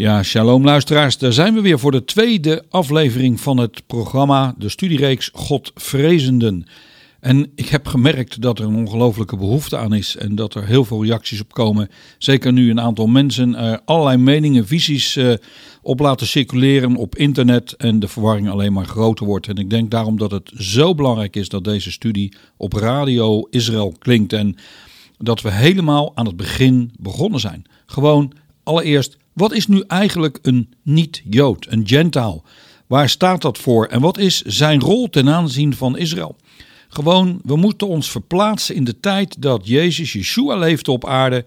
Ja, shalom luisteraars, daar zijn we weer voor de tweede aflevering van het programma, de studiereeks Godvrezenden. En ik heb gemerkt dat er een ongelofelijke behoefte aan is en dat er heel veel reacties op komen. Zeker nu een aantal mensen er allerlei meningen, visies uh, op laten circuleren op internet en de verwarring alleen maar groter wordt. En ik denk daarom dat het zo belangrijk is dat deze studie op Radio Israël klinkt en dat we helemaal aan het begin begonnen zijn. Gewoon allereerst wat is nu eigenlijk een niet-Jood, een Gentile? Waar staat dat voor en wat is zijn rol ten aanzien van Israël? Gewoon, we moeten ons verplaatsen in de tijd dat Jezus, Yeshua, leefde op aarde.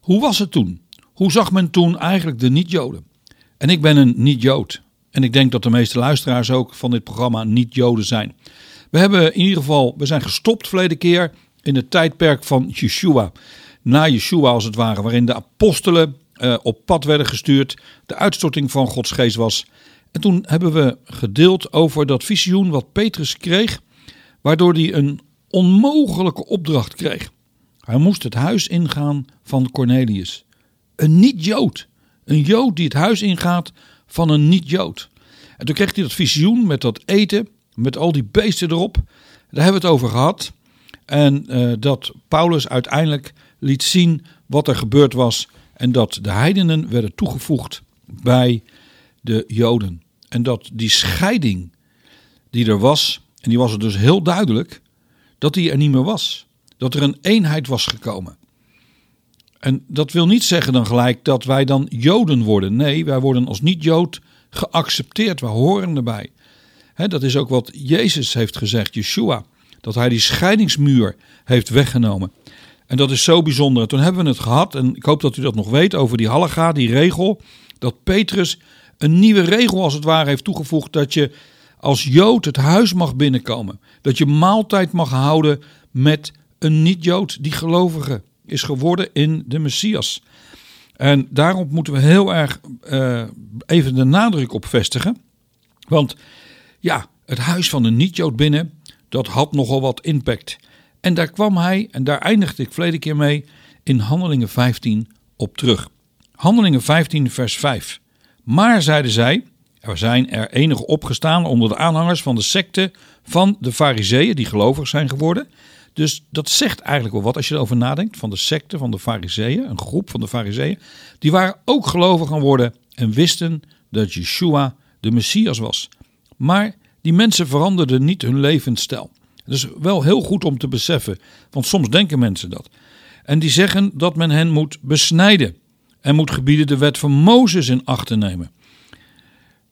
Hoe was het toen? Hoe zag men toen eigenlijk de niet-Joden? En ik ben een niet-Jood. En ik denk dat de meeste luisteraars ook van dit programma niet-Joden zijn. We hebben in ieder geval, we zijn gestopt verleden keer in het tijdperk van Yeshua. Na Yeshua als het ware, waarin de apostelen uh, op pad werden gestuurd, de uitstorting van Gods geest was. En toen hebben we gedeeld over dat visioen wat Petrus kreeg, waardoor hij een onmogelijke opdracht kreeg. Hij moest het huis ingaan van Cornelius. Een niet-Jood. Een Jood die het huis ingaat van een niet-Jood. En toen kreeg hij dat visioen met dat eten, met al die beesten erop. Daar hebben we het over gehad. En uh, dat Paulus uiteindelijk liet zien wat er gebeurd was en dat de heidenen werden toegevoegd bij de Joden. En dat die scheiding die er was, en die was er dus heel duidelijk, dat die er niet meer was. Dat er een eenheid was gekomen. En dat wil niet zeggen dan gelijk dat wij dan Joden worden. Nee, wij worden als niet-Jood geaccepteerd. We horen erbij. dat is ook wat Jezus heeft gezegd, Yeshua. Dat hij die scheidingsmuur heeft weggenomen. En dat is zo bijzonder. toen hebben we het gehad, en ik hoop dat u dat nog weet, over die halaga, die regel. Dat Petrus een nieuwe regel als het ware heeft toegevoegd. Dat je als Jood het huis mag binnenkomen. Dat je maaltijd mag houden met een niet-Jood die gelovige is geworden in de Messias. En daarop moeten we heel erg uh, even de nadruk op vestigen. Want ja, het huis van een niet-Jood binnen, dat had nogal wat impact. En daar kwam hij, en daar eindigde ik verleden keer mee, in Handelingen 15 op terug. Handelingen 15, vers 5. Maar, zeiden zij, er zijn er enige opgestaan onder de aanhangers van de secte van de Fariseeën, die gelovig zijn geworden. Dus dat zegt eigenlijk wel wat als je erover nadenkt. Van de secte van de Fariseeën, een groep van de Fariseeën. Die waren ook gelovig gaan worden en wisten dat Yeshua de Messias was. Maar die mensen veranderden niet hun levensstijl. Dat is wel heel goed om te beseffen, want soms denken mensen dat. En die zeggen dat men hen moet besnijden en moet gebieden de wet van Mozes in acht te nemen.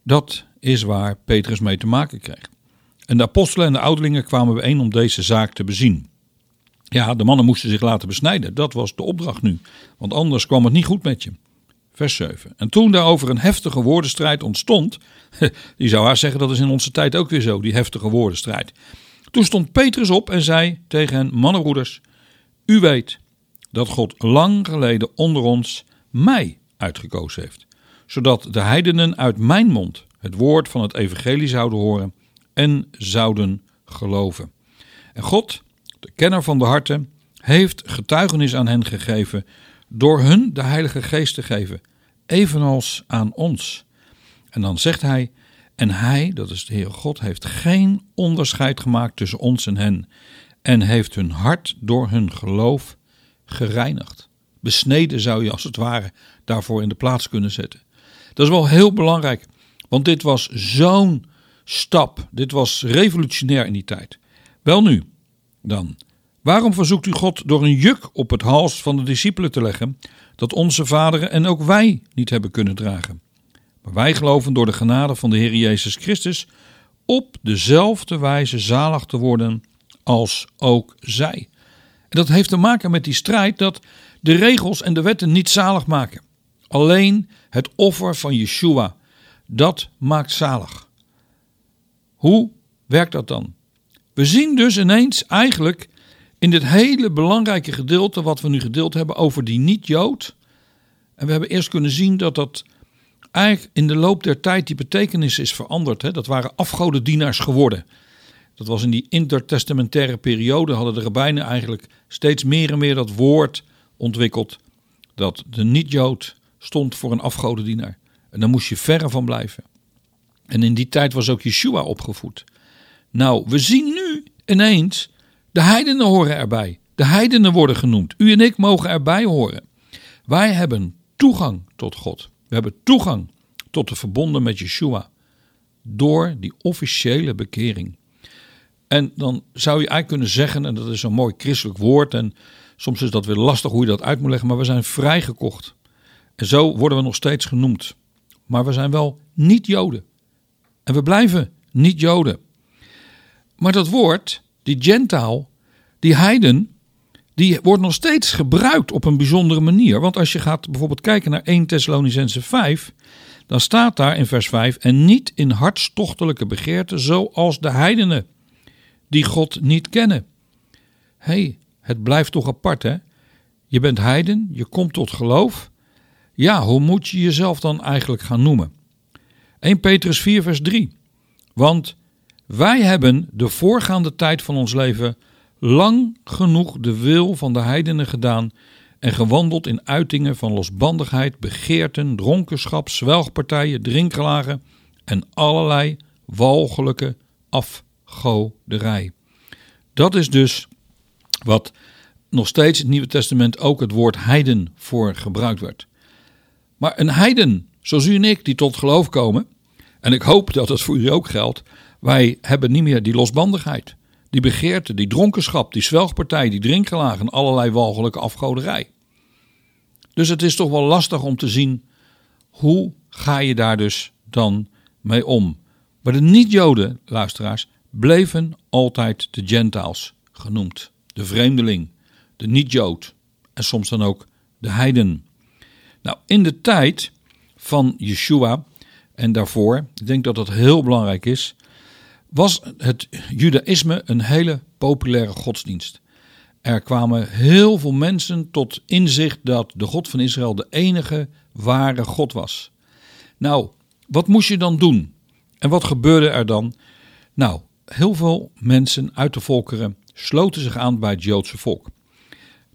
Dat is waar Petrus mee te maken kreeg. En de apostelen en de ouderlingen kwamen bijeen om deze zaak te bezien. Ja, de mannen moesten zich laten besnijden. Dat was de opdracht nu. Want anders kwam het niet goed met je. Vers 7. En toen daarover een heftige woordenstrijd ontstond. Die zou haar zeggen dat is in onze tijd ook weer zo, die heftige woordenstrijd. Toen stond Petrus op en zei tegen hen: Mannenbroeders, u weet dat God lang geleden onder ons mij uitgekozen heeft, zodat de heidenen uit mijn mond het woord van het evangelie zouden horen en zouden geloven. En God, de kenner van de harten, heeft getuigenis aan hen gegeven door hun de Heilige Geest te geven, evenals aan ons. En dan zegt hij: En hij, dat is de Heere God, heeft geen onderscheid gemaakt tussen ons en hen, en heeft hun hart door hun geloof gereinigd. Besneden zou je als het ware daarvoor in de plaats kunnen zetten. Dat is wel heel belangrijk, want dit was zo'n stap. Dit was revolutionair in die tijd. Wel nu, dan. Waarom verzoekt u God door een juk op het hals van de discipelen te leggen, dat onze vaderen en ook wij niet hebben kunnen dragen? Wij geloven door de genade van de Heer Jezus Christus op dezelfde wijze zalig te worden als ook zij. En dat heeft te maken met die strijd dat de regels en de wetten niet zalig maken. Alleen het offer van Yeshua, dat maakt zalig. Hoe werkt dat dan? We zien dus ineens eigenlijk in dit hele belangrijke gedeelte wat we nu gedeeld hebben over die niet-Jood. En we hebben eerst kunnen zien dat dat in de loop der tijd die betekenis is veranderd. Hè? Dat waren afgodendienaars geworden. Dat was in die intertestamentaire periode hadden de rabbijnen eigenlijk steeds meer en meer dat woord ontwikkeld. Dat de niet-Jood stond voor een afgodendienaar. En daar moest je verre van blijven. En in die tijd was ook Yeshua opgevoed. Nou, we zien nu ineens, de heidenen horen erbij. De heidenen worden genoemd. U en ik mogen erbij horen. Wij hebben toegang tot God. We hebben toegang tot de verbonden met Yeshua. Door die officiële bekering. En dan zou je eigenlijk kunnen zeggen, en dat is een mooi christelijk woord, en soms is dat weer lastig hoe je dat uit moet leggen, maar we zijn vrijgekocht. En zo worden we nog steeds genoemd. Maar we zijn wel niet Joden. En we blijven niet Joden. Maar dat woord, die gentaal, die heiden, die wordt nog steeds gebruikt op een bijzondere manier. Want als je gaat bijvoorbeeld kijken naar 1 Thessalonicense 5, dan staat daar in vers 5: En niet in hartstochtelijke begeerte, zoals de heidenen, die God niet kennen. Hé, hey, het blijft toch apart, hè? Je bent heiden, je komt tot geloof. Ja, hoe moet je jezelf dan eigenlijk gaan noemen? 1 Petrus 4, vers 3. Want wij hebben de voorgaande tijd van ons leven lang genoeg de wil van de heidenen gedaan en gewandeld in uitingen van losbandigheid, begeerten, dronkenschap, zwelgpartijen, drinkgelagen en allerlei walgelijke afgoderij. Dat is dus wat nog steeds in het Nieuwe Testament ook het woord heiden voor gebruikt werd. Maar een heiden, zoals u en ik, die tot geloof komen, en ik hoop dat dat voor u ook geldt, wij hebben niet meer die losbandigheid, die begeerte, die dronkenschap, die zwelgpartij, die drinkgelagen, allerlei walgelijke afgoderij. Dus het is toch wel lastig om te zien hoe ga je daar dus dan mee om. Maar de niet-Joden, luisteraars, bleven altijd de Gentiles genoemd. De vreemdeling, de niet-Jood en soms dan ook de heiden. Nou, in de tijd van Yeshua en daarvoor, ik denk dat dat heel belangrijk is, was het Judaïsme een hele populaire godsdienst. Er kwamen heel veel mensen tot inzicht dat de God van Israël de enige ware God was. Nou, wat moest je dan doen? En wat gebeurde er dan? Nou, heel veel mensen uit de volkeren sloten zich aan bij het Joodse volk.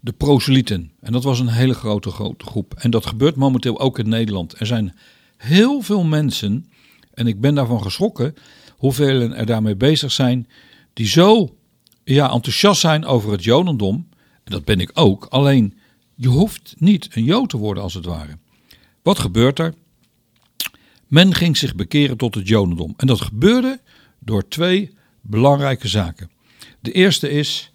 De proselyten. En dat was een hele grote, grote groep. En dat gebeurt momenteel ook in Nederland. Er zijn heel veel mensen, en ik ben daarvan geschrokken, hoeveel er daarmee bezig zijn, die zo ja, enthousiast zijn over het Jodendom. En dat ben ik ook. Alleen, je hoeft niet een Jood te worden als het ware. Wat gebeurt er? Men ging zich bekeren tot het Jodendom. En dat gebeurde door twee belangrijke zaken. De eerste is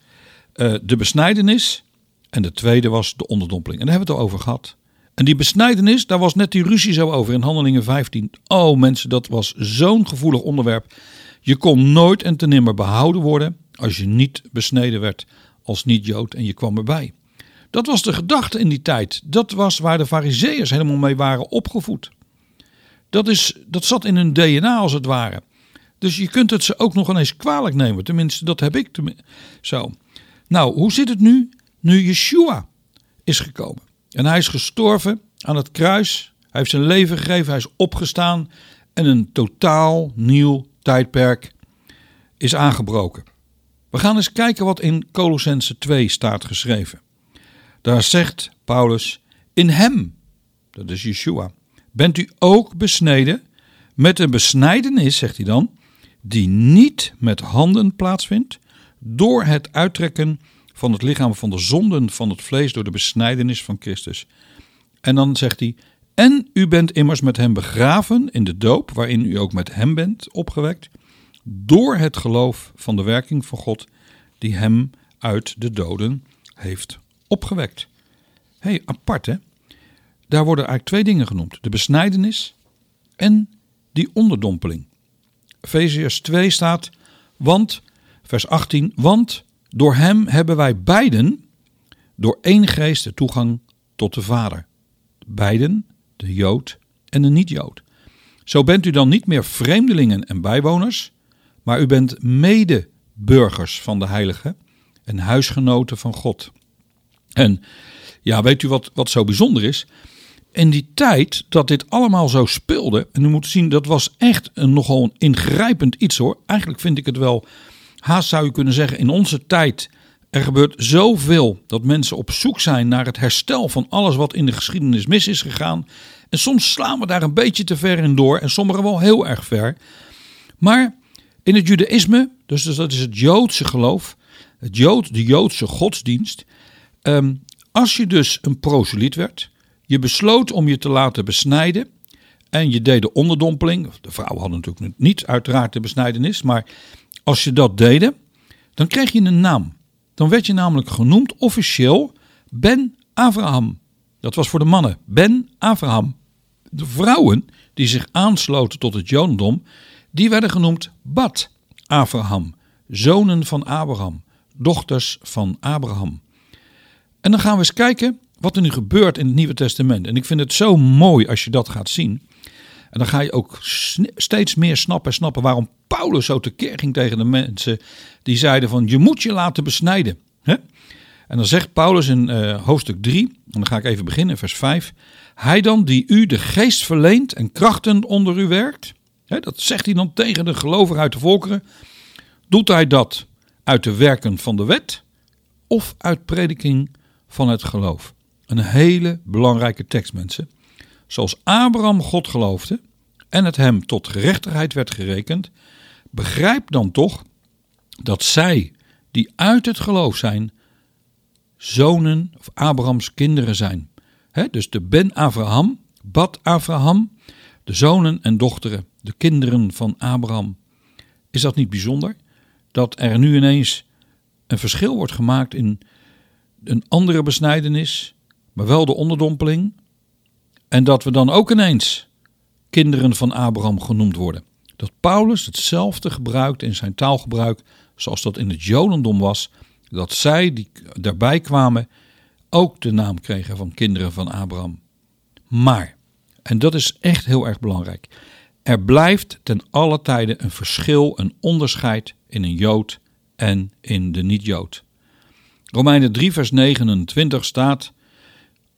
uh, de besnijdenis. En de tweede was de onderdompeling. En daar hebben we het al over gehad. En die besnijdenis, daar was net die ruzie zo over in Handelingen 15. Oh mensen, dat was zo'n gevoelig onderwerp. Je kon nooit en te nimmer behouden worden als je niet besneden werd als niet-Jood en je kwam erbij. Dat was de gedachte in die tijd. Dat was waar de fariseeërs helemaal mee waren opgevoed. Dat, is, dat zat in hun DNA als het ware. Dus je kunt het ze ook nog eens kwalijk nemen. Tenminste, dat heb ik zo. Nou, hoe zit het nu? Nu Yeshua is gekomen. En hij is gestorven aan het kruis. Hij heeft zijn leven gegeven. Hij is opgestaan. En een totaal nieuw tijdperk is aangebroken. We gaan eens kijken wat in Colossense 2 staat geschreven. Daar zegt Paulus: In hem, dat is Yeshua, bent u ook besneden met een besnijdenis, zegt hij dan, die niet met handen plaatsvindt, door het uittrekken van het lichaam van de zonden van het vlees door de besnijdenis van Christus. En dan zegt hij: En u bent immers met hem begraven in de doop, waarin u ook met hem bent opgewekt, door het geloof van de werking van God, die hem uit de doden heeft opgewekt. Hé, hey, apart hè? Daar worden eigenlijk twee dingen genoemd: de besnijdenis en die onderdompeling. Efeziërs 2 staat, want, vers 18, want door hem hebben wij beiden door één geest de toegang tot de Vader. Beiden, de Jood en de niet-Jood. Zo bent u dan niet meer vreemdelingen en bijwoners, maar u bent medeburgers van de Heilige en huisgenoten van God. En ja, weet u wat, wat zo bijzonder is? In die tijd dat dit allemaal zo speelde, en u moet zien, dat was echt een nogal ingrijpend iets hoor. Eigenlijk vind ik het wel, haast zou je kunnen zeggen, in onze tijd. Er gebeurt zoveel dat mensen op zoek zijn naar het herstel van alles wat in de geschiedenis mis is gegaan. En soms slaan we daar een beetje te ver in door en sommigen wel heel erg ver. Maar in het Judaïsme, dus dat is het Joodse geloof, het Jood, de Joodse godsdienst. Ehm, als je dus een proseliet werd, je besloot om je te laten besnijden en je deed de onderdompeling. De vrouwen hadden natuurlijk niet uiteraard de besnijdenis, maar als je dat deed, dan kreeg je een naam. Dan werd je namelijk genoemd officieel Ben Abraham. Dat was voor de mannen, Ben Abraham. De vrouwen die zich aansloten tot het Jodendom, die werden genoemd Bad Abraham, zonen van Abraham, dochters van Abraham. En dan gaan we eens kijken wat er nu gebeurt in het Nieuwe Testament. En ik vind het zo mooi als je dat gaat zien. En dan ga je ook steeds meer snappen, snappen waarom Paulus zo tekeer ging tegen de mensen die zeiden van je moet je laten besnijden. En dan zegt Paulus in uh, hoofdstuk 3, en dan ga ik even beginnen, vers 5. Hij dan die u de geest verleent en krachten onder u werkt. Dat zegt hij dan tegen de gelovigen uit de volkeren. Doet hij dat uit de werken van de wet of uit prediking van het geloof? Een hele belangrijke tekst, mensen. Zoals Abraham God geloofde en het hem tot gerechtigheid werd gerekend, begrijp dan toch dat zij die uit het geloof zijn, zonen of Abrahams kinderen zijn. dus de Ben Abraham, Bad Abraham, de zonen en dochteren, de kinderen van Abraham. Is dat niet bijzonder? Dat er nu ineens een verschil wordt gemaakt in een andere besnijdenis, maar wel de onderdompeling. En dat we dan ook ineens kinderen van Abraham genoemd worden. dat Paulus hetzelfde gebruikt in zijn taalgebruik zoals dat in het Jodendom was, dat zij die daarbij kwamen ook de naam kregen van kinderen van Abraham. Maar, en dat is echt heel erg belangrijk, er blijft ten alle tijde een verschil, een onderscheid in een Jood en in de niet-Jood. Romeinen 3, vers 29 staat: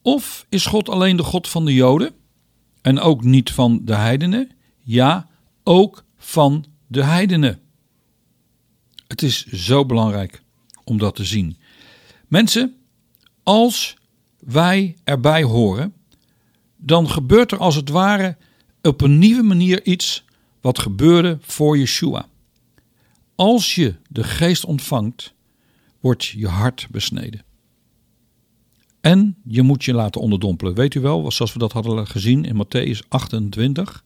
Of is God alleen de God van de Joden en ook niet van de heidenen? Ja, ook van de heidenen. Het is zo belangrijk om dat te zien. Mensen, als wij erbij horen, dan gebeurt er als het ware op een nieuwe manier iets wat gebeurde voor Yeshua. Als je de geest ontvangt, wordt je hart besneden. En je moet je laten onderdompelen. Weet u wel, zoals we dat hadden gezien in Matthäus 28.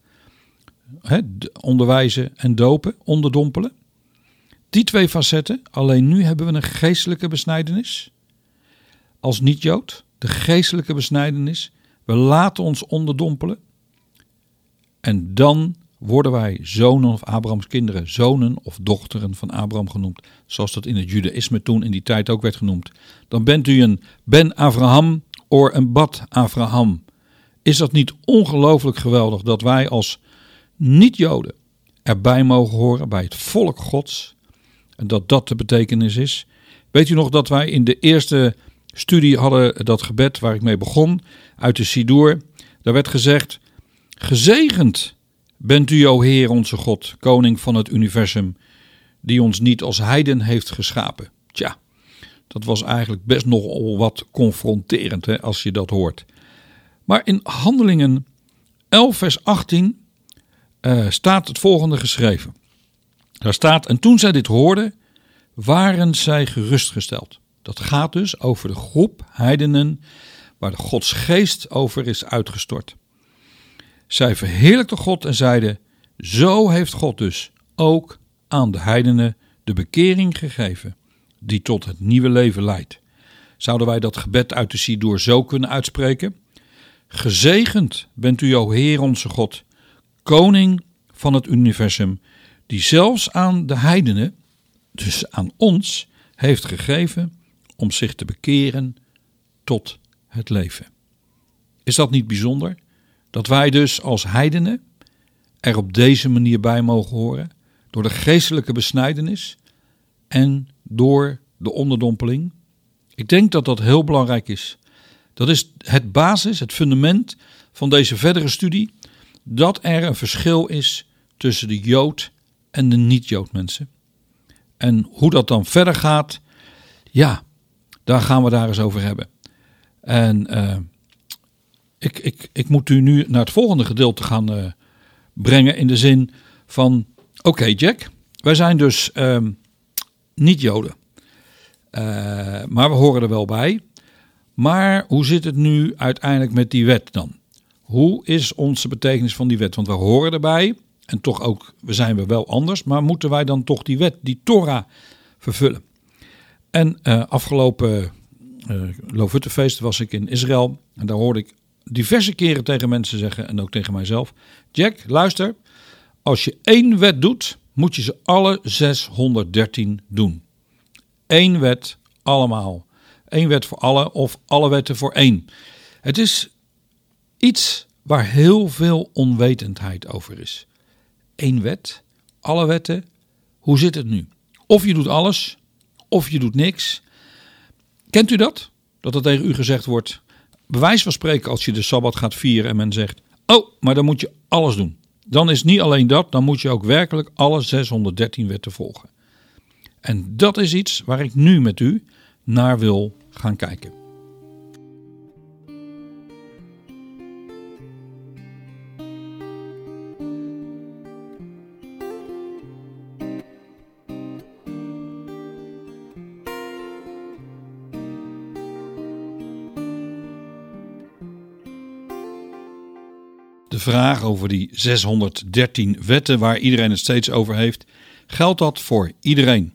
He, onderwijzen en dopen, onderdompelen. Die twee facetten, alleen nu hebben we een geestelijke besnijdenis. Als niet-Jood, de geestelijke besnijdenis. We laten ons onderdompelen. En dan worden wij zonen of Abrahams kinderen, zonen of dochteren van Abraham genoemd, zoals dat in het judaïsme toen in die tijd ook werd genoemd. Dan bent u een Ben Abraham of een Bad Abraham. Is dat niet ongelooflijk geweldig dat wij als niet-Joden erbij mogen horen bij het volk Gods en dat dat de betekenis is? Weet u nog dat wij in de eerste studie hadden dat gebed waar ik mee begon uit de Sidoer. Daar werd gezegd: Gezegend Bent u, o Heer, onze God, koning van het universum, die ons niet als heiden heeft geschapen? Tja, dat was eigenlijk best nogal wat confronterend hè, als je dat hoort. Maar in Handelingen 11, vers 18 uh, staat het volgende geschreven. Daar staat: En toen zij dit hoorden, waren zij gerustgesteld. Dat gaat dus over de groep heidenen waar de Gods geest over is uitgestort. Zij verheerlijkte God en zeiden: Zo heeft God dus ook aan de heidenen de bekering gegeven, die tot het nieuwe leven leidt. Zouden wij dat gebed uit de Sidoor zo kunnen uitspreken? Gezegend bent u, o Heer onze God, koning van het universum, die zelfs aan de heidenen, dus aan ons, heeft gegeven om zich te bekeren tot het leven. Is dat niet bijzonder? Dat wij dus als heidenen er op deze manier bij mogen horen, door de geestelijke besnijdenis en door de onderdompeling. Ik denk dat dat heel belangrijk is. Dat is het basis, het fundament van deze verdere studie, dat er een verschil is tussen de Jood en de niet-Jood mensen. En hoe dat dan verder gaat, ja, daar gaan we daar eens over hebben. En uh, ik, ik, ik moet u nu naar het volgende gedeelte gaan uh, brengen. In de zin van: Oké, Jack, wij zijn dus uh, niet Joden. Uh, maar we horen er wel bij. Maar hoe zit het nu uiteindelijk met die wet dan? Hoe is onze betekenis van die wet? Want we horen erbij. En toch ook, we zijn we wel anders. Maar moeten wij dan toch die wet, die Torah, vervullen? En uh, afgelopen uh, Lofuttefeest was ik in Israël. En daar hoorde ik diverse keren tegen mensen zeggen en ook tegen mijzelf: Jack, luister, als je één wet doet, moet je ze alle 613 doen. Eén wet, allemaal. Eén wet voor alle of alle wetten voor één. Het is iets waar heel veel onwetendheid over is. Eén wet, alle wetten. Hoe zit het nu? Of je doet alles, of je doet niks. Kent u dat? Dat er tegen u gezegd wordt: bewijs van spreken als je de Sabbat gaat vieren en men zegt, oh, maar dan moet je alles doen. Dan is niet alleen dat, dan moet je ook werkelijk alle 613 wetten volgen. En dat is iets waar ik nu met u naar wil gaan kijken. Vraag over die 613 wetten waar iedereen het steeds over heeft. Geldt dat voor iedereen?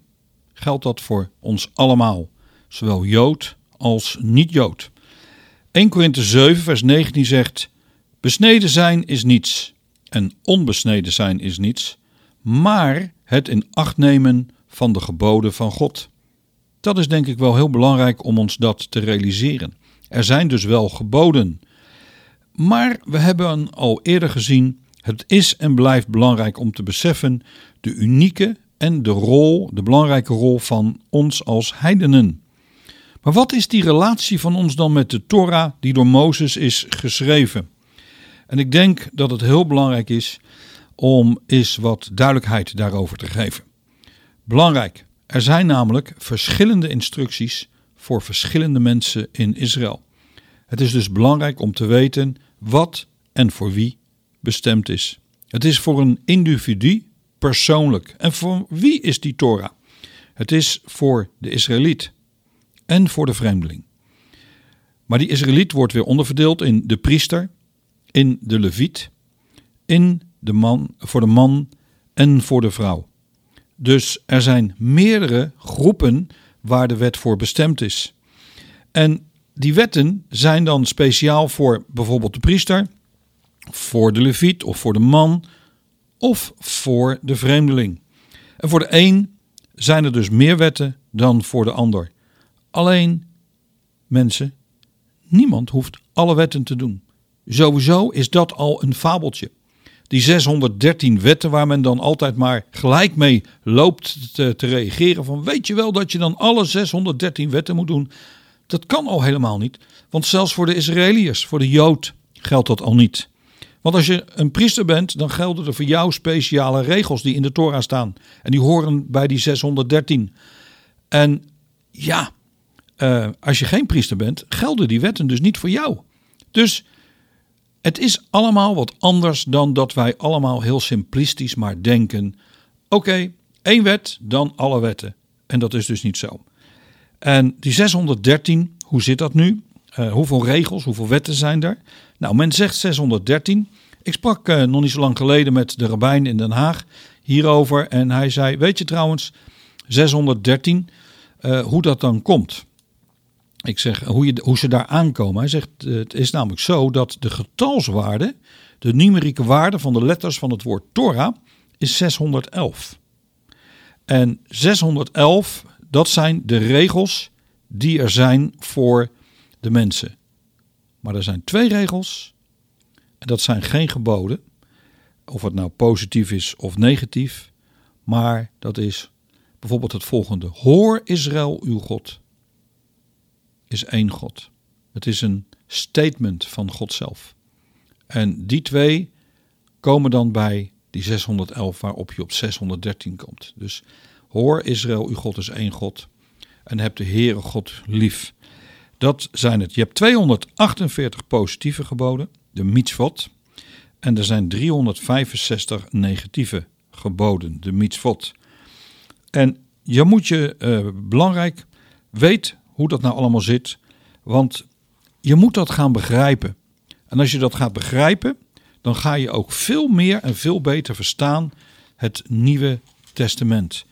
Geldt dat voor ons allemaal? Zowel Jood als niet-Jood. 1 Korinthe 7 vers 19 zegt... Besneden zijn is niets en onbesneden zijn is niets. maar het in acht nemen van de geboden van God. Dat is denk ik wel heel belangrijk om ons dat te realiseren. Er zijn dus wel geboden. Maar we hebben al eerder gezien, het is en blijft belangrijk om te beseffen de unieke en de rol, de belangrijke rol van ons als heidenen. Maar wat is die relatie van ons dan met de Torah die door Mozes is geschreven? En ik denk dat het heel belangrijk is om eens wat duidelijkheid daarover te geven. Belangrijk, er zijn namelijk verschillende instructies voor verschillende mensen in Israël. Het is dus belangrijk om te weten wat en voor wie bestemd is. Het is voor een individu persoonlijk. En voor wie is die Torah? Het is voor de Israëliet en voor de vreemdeling. Maar die Israëliet wordt weer onderverdeeld in de priester, in de leviet, in de man, voor de man en voor de vrouw. Dus er zijn meerdere groepen waar de wet voor bestemd is. En die wetten zijn dan speciaal voor bijvoorbeeld de priester, voor de leviet of voor de man of voor de vreemdeling. En voor de een zijn er dus meer wetten dan voor de ander. Alleen mensen, niemand hoeft alle wetten te doen. Sowieso is dat al een fabeltje. Die 613 wetten waar men dan altijd maar gelijk mee loopt te, te reageren van weet je wel dat je dan alle 613 wetten moet doen? Dat kan al helemaal niet, want zelfs voor de Israëliërs, voor de Jood geldt dat al niet. Want als je een priester bent, dan gelden er voor jou speciale regels die in de Torah staan. En die horen bij die 613. En ja, uh, als je geen priester bent, gelden die wetten dus niet voor jou. Dus het is allemaal wat anders dan dat wij allemaal heel simplistisch maar denken: oké, één wet, dan alle wetten. En dat is dus niet zo. En die 613, hoe zit dat nu? Uh, hoeveel regels, hoeveel wetten zijn er? Nou, men zegt 613. Ik sprak uh, nog niet zo lang geleden met de rabbijn in Den Haag hierover. En hij zei: Weet je trouwens, 613, uh, hoe dat dan komt? Ik zeg hoe, je, hoe ze daar aankomen. Hij zegt: Het is namelijk zo dat de getalswaarde, de numerieke waarde van de letters van het woord Torah, is 611. En 611, dat zijn de regels die er zijn voor de mensen. Maar er zijn twee regels. En dat zijn geen geboden. Of het nou positief is of negatief. Maar dat is bijvoorbeeld het volgende. Hoor Israël uw God. Is één God. Het is een statement van God zelf. En die twee komen dan bij die 611 waarop je op 613 komt. Dus hoor Israël, uw God is één God. En heb de Heere God lief. Dat zijn het. Je hebt 248 positieve geboden, de mitzvot. En er zijn 365 negatieve geboden, de mitzvot. En je moet je, uh, belangrijk, weet hoe dat nou allemaal zit. Want je moet dat gaan begrijpen. En als je dat gaat begrijpen, dan ga je ook veel meer en veel beter verstaan het Nieuwe Testament.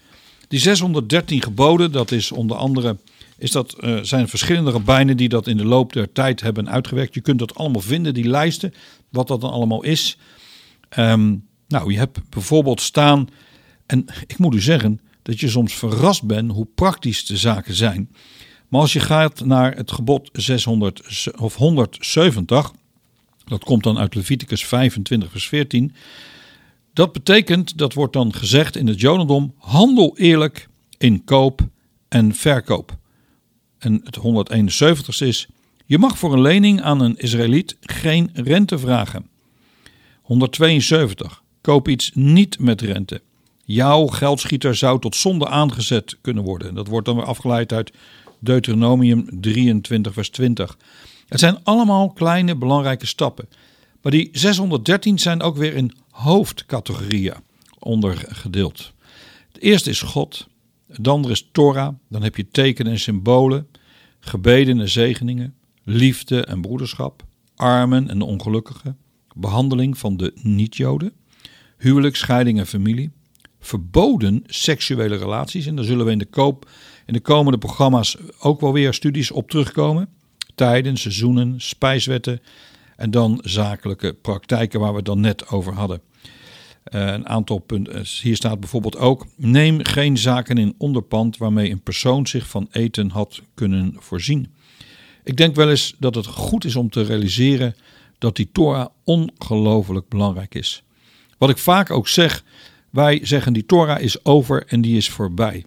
Die 613 geboden, dat is onder andere is dat, uh, zijn verschillende rabbijnen die dat in de loop der tijd hebben uitgewerkt. Je kunt dat allemaal vinden, die lijsten, wat dat dan allemaal is. Um, nou, je hebt bijvoorbeeld staan, en ik moet u zeggen dat je soms verrast bent hoe praktisch de zaken zijn. Maar als je gaat naar het gebod 600 of 170, dat komt dan uit Leviticus 25 vers 14. Dat betekent, dat wordt dan gezegd in het Jodendom, handel eerlijk in koop en verkoop. En het 171ste is: Je mag voor een lening aan een Israëliet geen rente vragen. 172. Koop iets niet met rente. Jouw geldschieter zou tot zonde aangezet kunnen worden. Dat wordt dan weer afgeleid uit Deuteronomium 23, vers 20. Het zijn allemaal kleine belangrijke stappen. Maar die 613 zijn ook weer in hoofdcategorieën ondergedeeld. Het eerste is God. Dan is Torah, dan heb je tekenen en symbolen, gebeden en zegeningen, liefde en broederschap, armen en ongelukkigen, behandeling van de niet-Joden, huwelijk, scheiding en familie, verboden seksuele relaties. En daar zullen we in de, koop, in de komende programma's ook wel weer studies op terugkomen. Tijden, seizoenen, spijswetten en dan zakelijke praktijken waar we het dan net over hadden. Uh, een aantal punten. Hier staat bijvoorbeeld ook: neem geen zaken in onderpand waarmee een persoon zich van eten had kunnen voorzien. Ik denk wel eens dat het goed is om te realiseren dat die Torah ongelooflijk belangrijk is. Wat ik vaak ook zeg, wij zeggen die Torah is over en die is voorbij.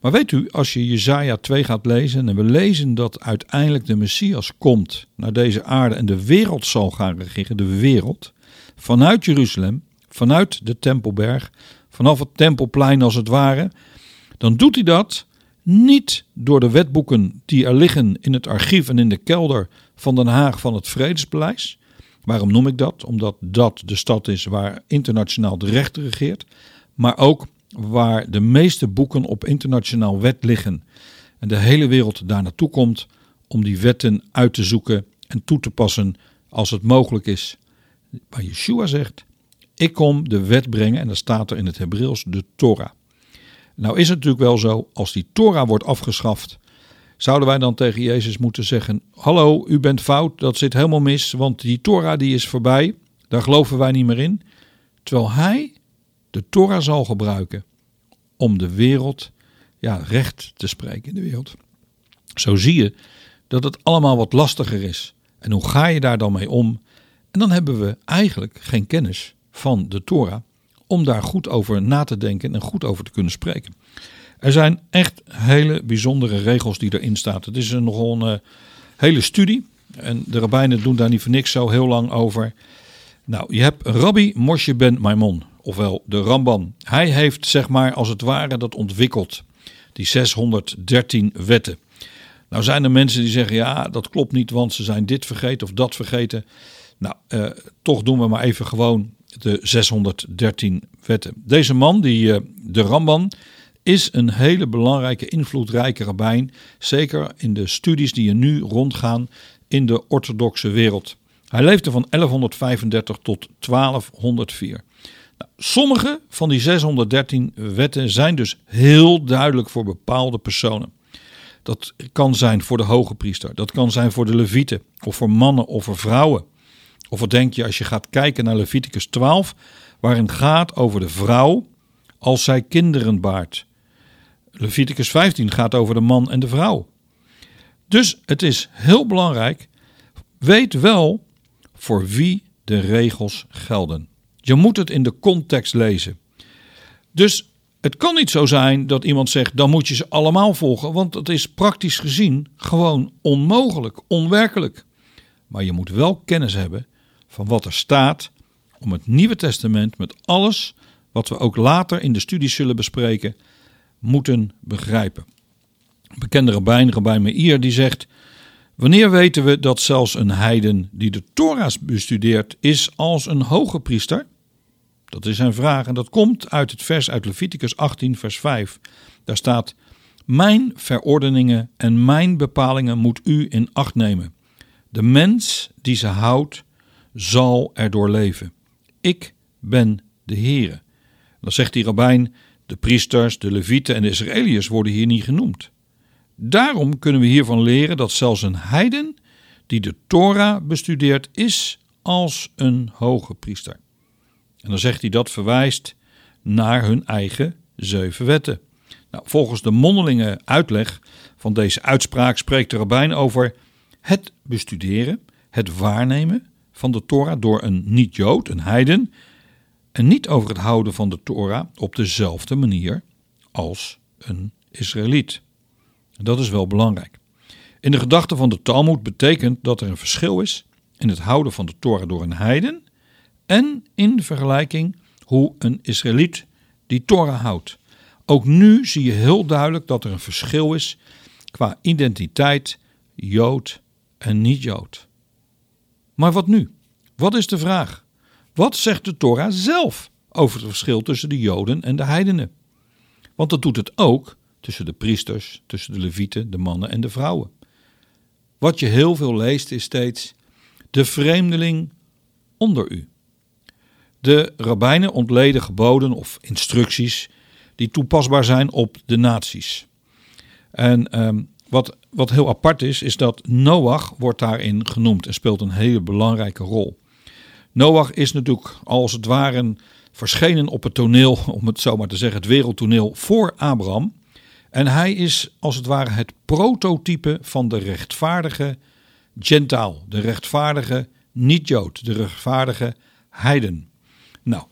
Maar weet u, als je Jezaja 2 gaat lezen en we lezen dat uiteindelijk de Messias komt naar deze aarde en de wereld zal gaan regeren, de wereld, vanuit Jeruzalem, vanuit de Tempelberg, vanaf het Tempelplein als het ware, dan doet hij dat niet door de wetboeken die er liggen in het archief en in de kelder van Den Haag van het Vredespaleis. Waarom noem ik dat? Omdat dat de stad is waar internationaal de recht regeert, maar ook waar de meeste boeken op internationaal wet liggen. En de hele wereld daar naartoe komt om die wetten uit te zoeken en toe te passen als het mogelijk is. Maar Yeshua zegt: Ik kom de wet brengen, en dan staat er in het Hebreeuws de Torah. Nou is het natuurlijk wel zo, als die Torah wordt afgeschaft, zouden wij dan tegen Jezus moeten zeggen: Hallo, u bent fout, dat zit helemaal mis, want die Torah die is voorbij, daar geloven wij niet meer in. Terwijl hij de Torah zal gebruiken om de wereld ja, recht te spreken in de wereld. Zo zie je dat het allemaal wat lastiger is. En hoe ga je daar dan mee om? En dan hebben we eigenlijk geen kennis van de Torah om daar goed over na te denken en goed over te kunnen spreken. Er zijn echt hele bijzondere regels die erin staan. Het is nogal een uh, hele studie. En de rabbijnen doen daar niet voor niks zo heel lang over. Nou, je hebt Rabbi Moshe ben Maimon, ofwel de Ramban. Hij heeft zeg maar als het ware dat ontwikkeld, die 613 wetten. Nou zijn er mensen die zeggen ja, dat klopt niet, want ze zijn dit vergeten of dat vergeten. Nou, uh, toch doen we maar even gewoon de 613 wetten. Deze man, die, uh, de Ramban, is een hele belangrijke, invloedrijke rabbijn. Zeker in de studies die er nu rondgaan in de orthodoxe wereld. Hij leefde van 1135 tot 1204. Nou, sommige van die 613 wetten zijn dus heel duidelijk voor bepaalde personen. Dat kan zijn voor de hoge priester, dat kan zijn voor de levieten, of voor mannen of voor vrouwen. Of wat denk je als je gaat kijken naar Leviticus 12, waarin gaat over de vrouw als zij kinderen baart. Leviticus 15 gaat over de man en de vrouw. Dus het is heel belangrijk, weet wel voor wie de regels gelden. Je moet het in de context lezen. Dus het kan niet zo zijn dat iemand zegt: dan moet je ze allemaal volgen, want het is praktisch gezien gewoon onmogelijk, onwerkelijk. Maar je moet wel kennis hebben van wat er staat om het Nieuwe Testament met alles wat we ook later in de studie zullen bespreken, moeten begrijpen. bekende rabbijn, Rabijn Meir, die zegt: Wanneer weten we dat zelfs een heiden die de Torah's bestudeert is als een hoge priester? Dat is zijn vraag en dat komt uit het vers uit Leviticus 18, vers 5. Daar staat: Mijn verordeningen en mijn bepalingen moet u in acht nemen. De mens die ze houdt, zal erdoor leven. Ik ben de Heere. Dan zegt die rabbijn: de priesters, de levieten en de Israëliërs worden hier niet genoemd. Daarom kunnen we hiervan leren dat zelfs een heiden die de Torah bestudeert is als een hoge priester. En dan zegt hij dat verwijst naar hun eigen zeven wetten. Nou, volgens de mondelinge uitleg van deze uitspraak spreekt de rabbijn over het bestuderen, het waarnemen van de Torah door een niet-Jood, een heiden, en niet over het houden van de Torah op dezelfde manier als een Israëliet. Dat is wel belangrijk. In de gedachte van de Talmud betekent dat er een verschil is in het houden van de Torah door een heiden en in vergelijking hoe een Israëliet die Torah houdt. Ook nu zie je heel duidelijk dat er een verschil is qua identiteit, Jood en niet-Jood. Maar wat nu? Wat is de vraag? Wat zegt de Torah zelf over het verschil tussen de Joden en de heidenen? Want dat doet het ook tussen de priesters, tussen de levieten, de mannen en de vrouwen. Wat je heel veel leest is steeds de vreemdeling onder u. De rabbijnen ontleden geboden of instructies die toepasbaar zijn op de naties. En um, wat, wat heel apart is, is dat Noach wordt daarin genoemd en speelt een hele belangrijke rol. Noach is natuurlijk als het ware verschenen op het toneel, om het zo maar te zeggen, het wereldtoneel voor Abraham. En hij is als het ware het prototype van de rechtvaardige Gentaal, de rechtvaardige niet-Jood, de rechtvaardige heiden. Nou,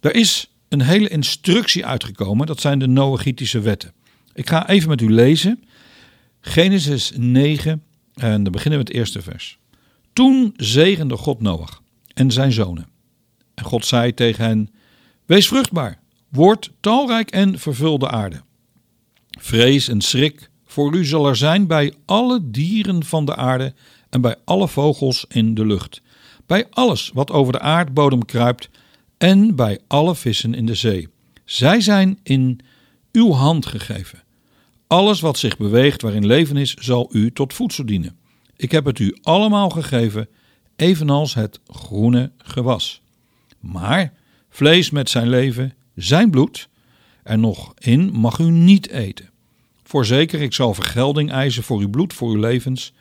er is een hele instructie uitgekomen, dat zijn de Noachitische wetten. Ik ga even met u lezen. Genesis 9, en dan beginnen we het eerste vers. Toen zegende God Noach en zijn zonen. En God zei tegen hen: Wees vruchtbaar, word talrijk en vervul de aarde. Vrees en schrik voor u zal er zijn bij alle dieren van de aarde en bij alle vogels in de lucht, bij alles wat over de aardbodem kruipt en bij alle vissen in de zee. Zij zijn in uw hand gegeven. Alles wat zich beweegt waarin leven is, zal u tot voedsel dienen. Ik heb het u allemaal gegeven, evenals het groene gewas. Maar vlees met zijn leven, zijn bloed, er nog in mag u niet eten. Voorzeker, ik zal vergelding eisen voor uw bloed, voor uw levens.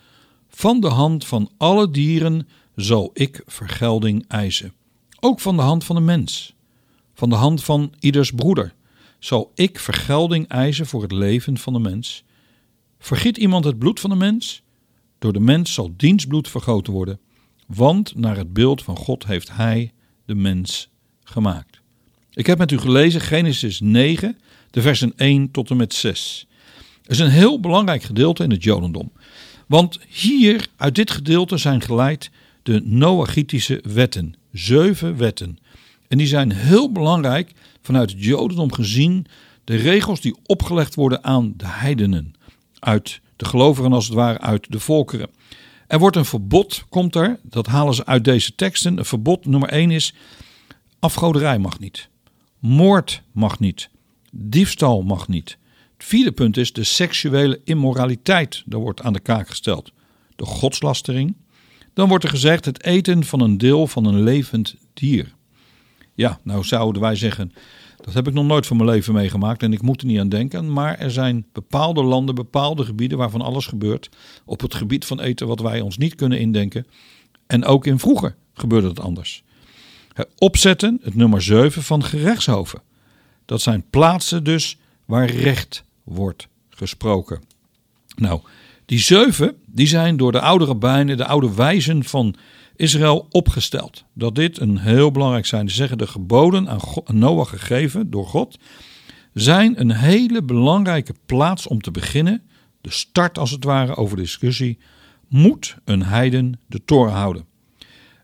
Van de hand van alle dieren zal ik vergelding eisen. Ook van de hand van de mens. Van de hand van ieders broeder zal ik vergelding eisen voor het leven van de mens. Vergiet iemand het bloed van de mens? Door de mens zal dienstbloed vergoten worden, want naar het beeld van God heeft hij de mens gemaakt. Ik heb met u gelezen Genesis 9, de versen 1 tot en met 6. Het is een heel belangrijk gedeelte in het Jodendom. Want hier, uit dit gedeelte, zijn geleid de Noachitische wetten. Zeven wetten. En die zijn heel belangrijk vanuit het Jodendom gezien. De regels die opgelegd worden aan de heidenen. Uit de gelovigen als het ware uit de volkeren. Er wordt een verbod, komt er, dat halen ze uit deze teksten. Een verbod nummer 1 is: afgoderij mag niet. Moord mag niet. Diefstal mag niet. Het vierde punt is de seksuele immoraliteit. Daar wordt aan de kaak gesteld. De godslastering. Dan wordt er gezegd het eten van een deel van een levend dier. Ja, nou zouden wij zeggen, dat heb ik nog nooit van mijn leven meegemaakt en ik moet er niet aan denken. Maar er zijn bepaalde landen, bepaalde gebieden waarvan alles gebeurt. Op het gebied van eten wat wij ons niet kunnen indenken. En ook in vroeger gebeurde het anders. Opzetten, het nummer 7 van gerechtshoven. Dat zijn plaatsen dus waar recht wordt gesproken. Nou, die zeven die zijn door de oude rabbijnen, de oude wijzen van Israël opgesteld. Dat dit een heel belangrijk zijn. Ze zeggen de geboden aan, Noach gegeven door God zijn een hele belangrijke plaats om te beginnen. De start als het ware over de discussie. Moet een heiden de toren houden?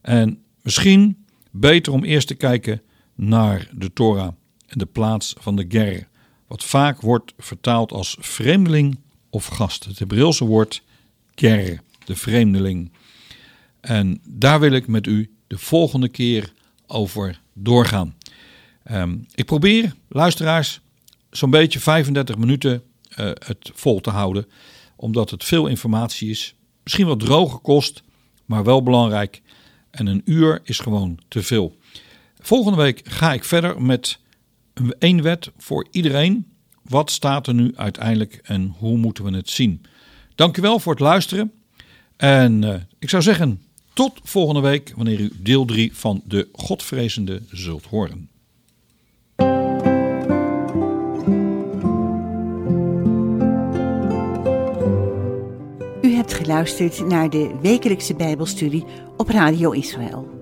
En misschien beter om eerst te kijken naar de Torah en de plaats van de ger. Wat vaak wordt vertaald als vreemdeling of gast. Het Hebreeuwse woord ger, de vreemdeling. En daar wil ik met u de volgende keer over doorgaan. Um, ik probeer, luisteraars, zo'n beetje 35 minuten uh, het vol te houden. Omdat het veel informatie is. Misschien wat droge kost, maar wel belangrijk. En een uur is gewoon te veel. Volgende week ga ik verder met één wet voor iedereen. Wat staat er nu uiteindelijk en hoe moeten we het zien? Dankjewel voor het luisteren. En uh, ik zou zeggen, tot volgende week, wanneer u deel 3 van De Godvrezende zult horen. U hebt geluisterd naar de wekelijkse Bijbelstudie op Radio Israël.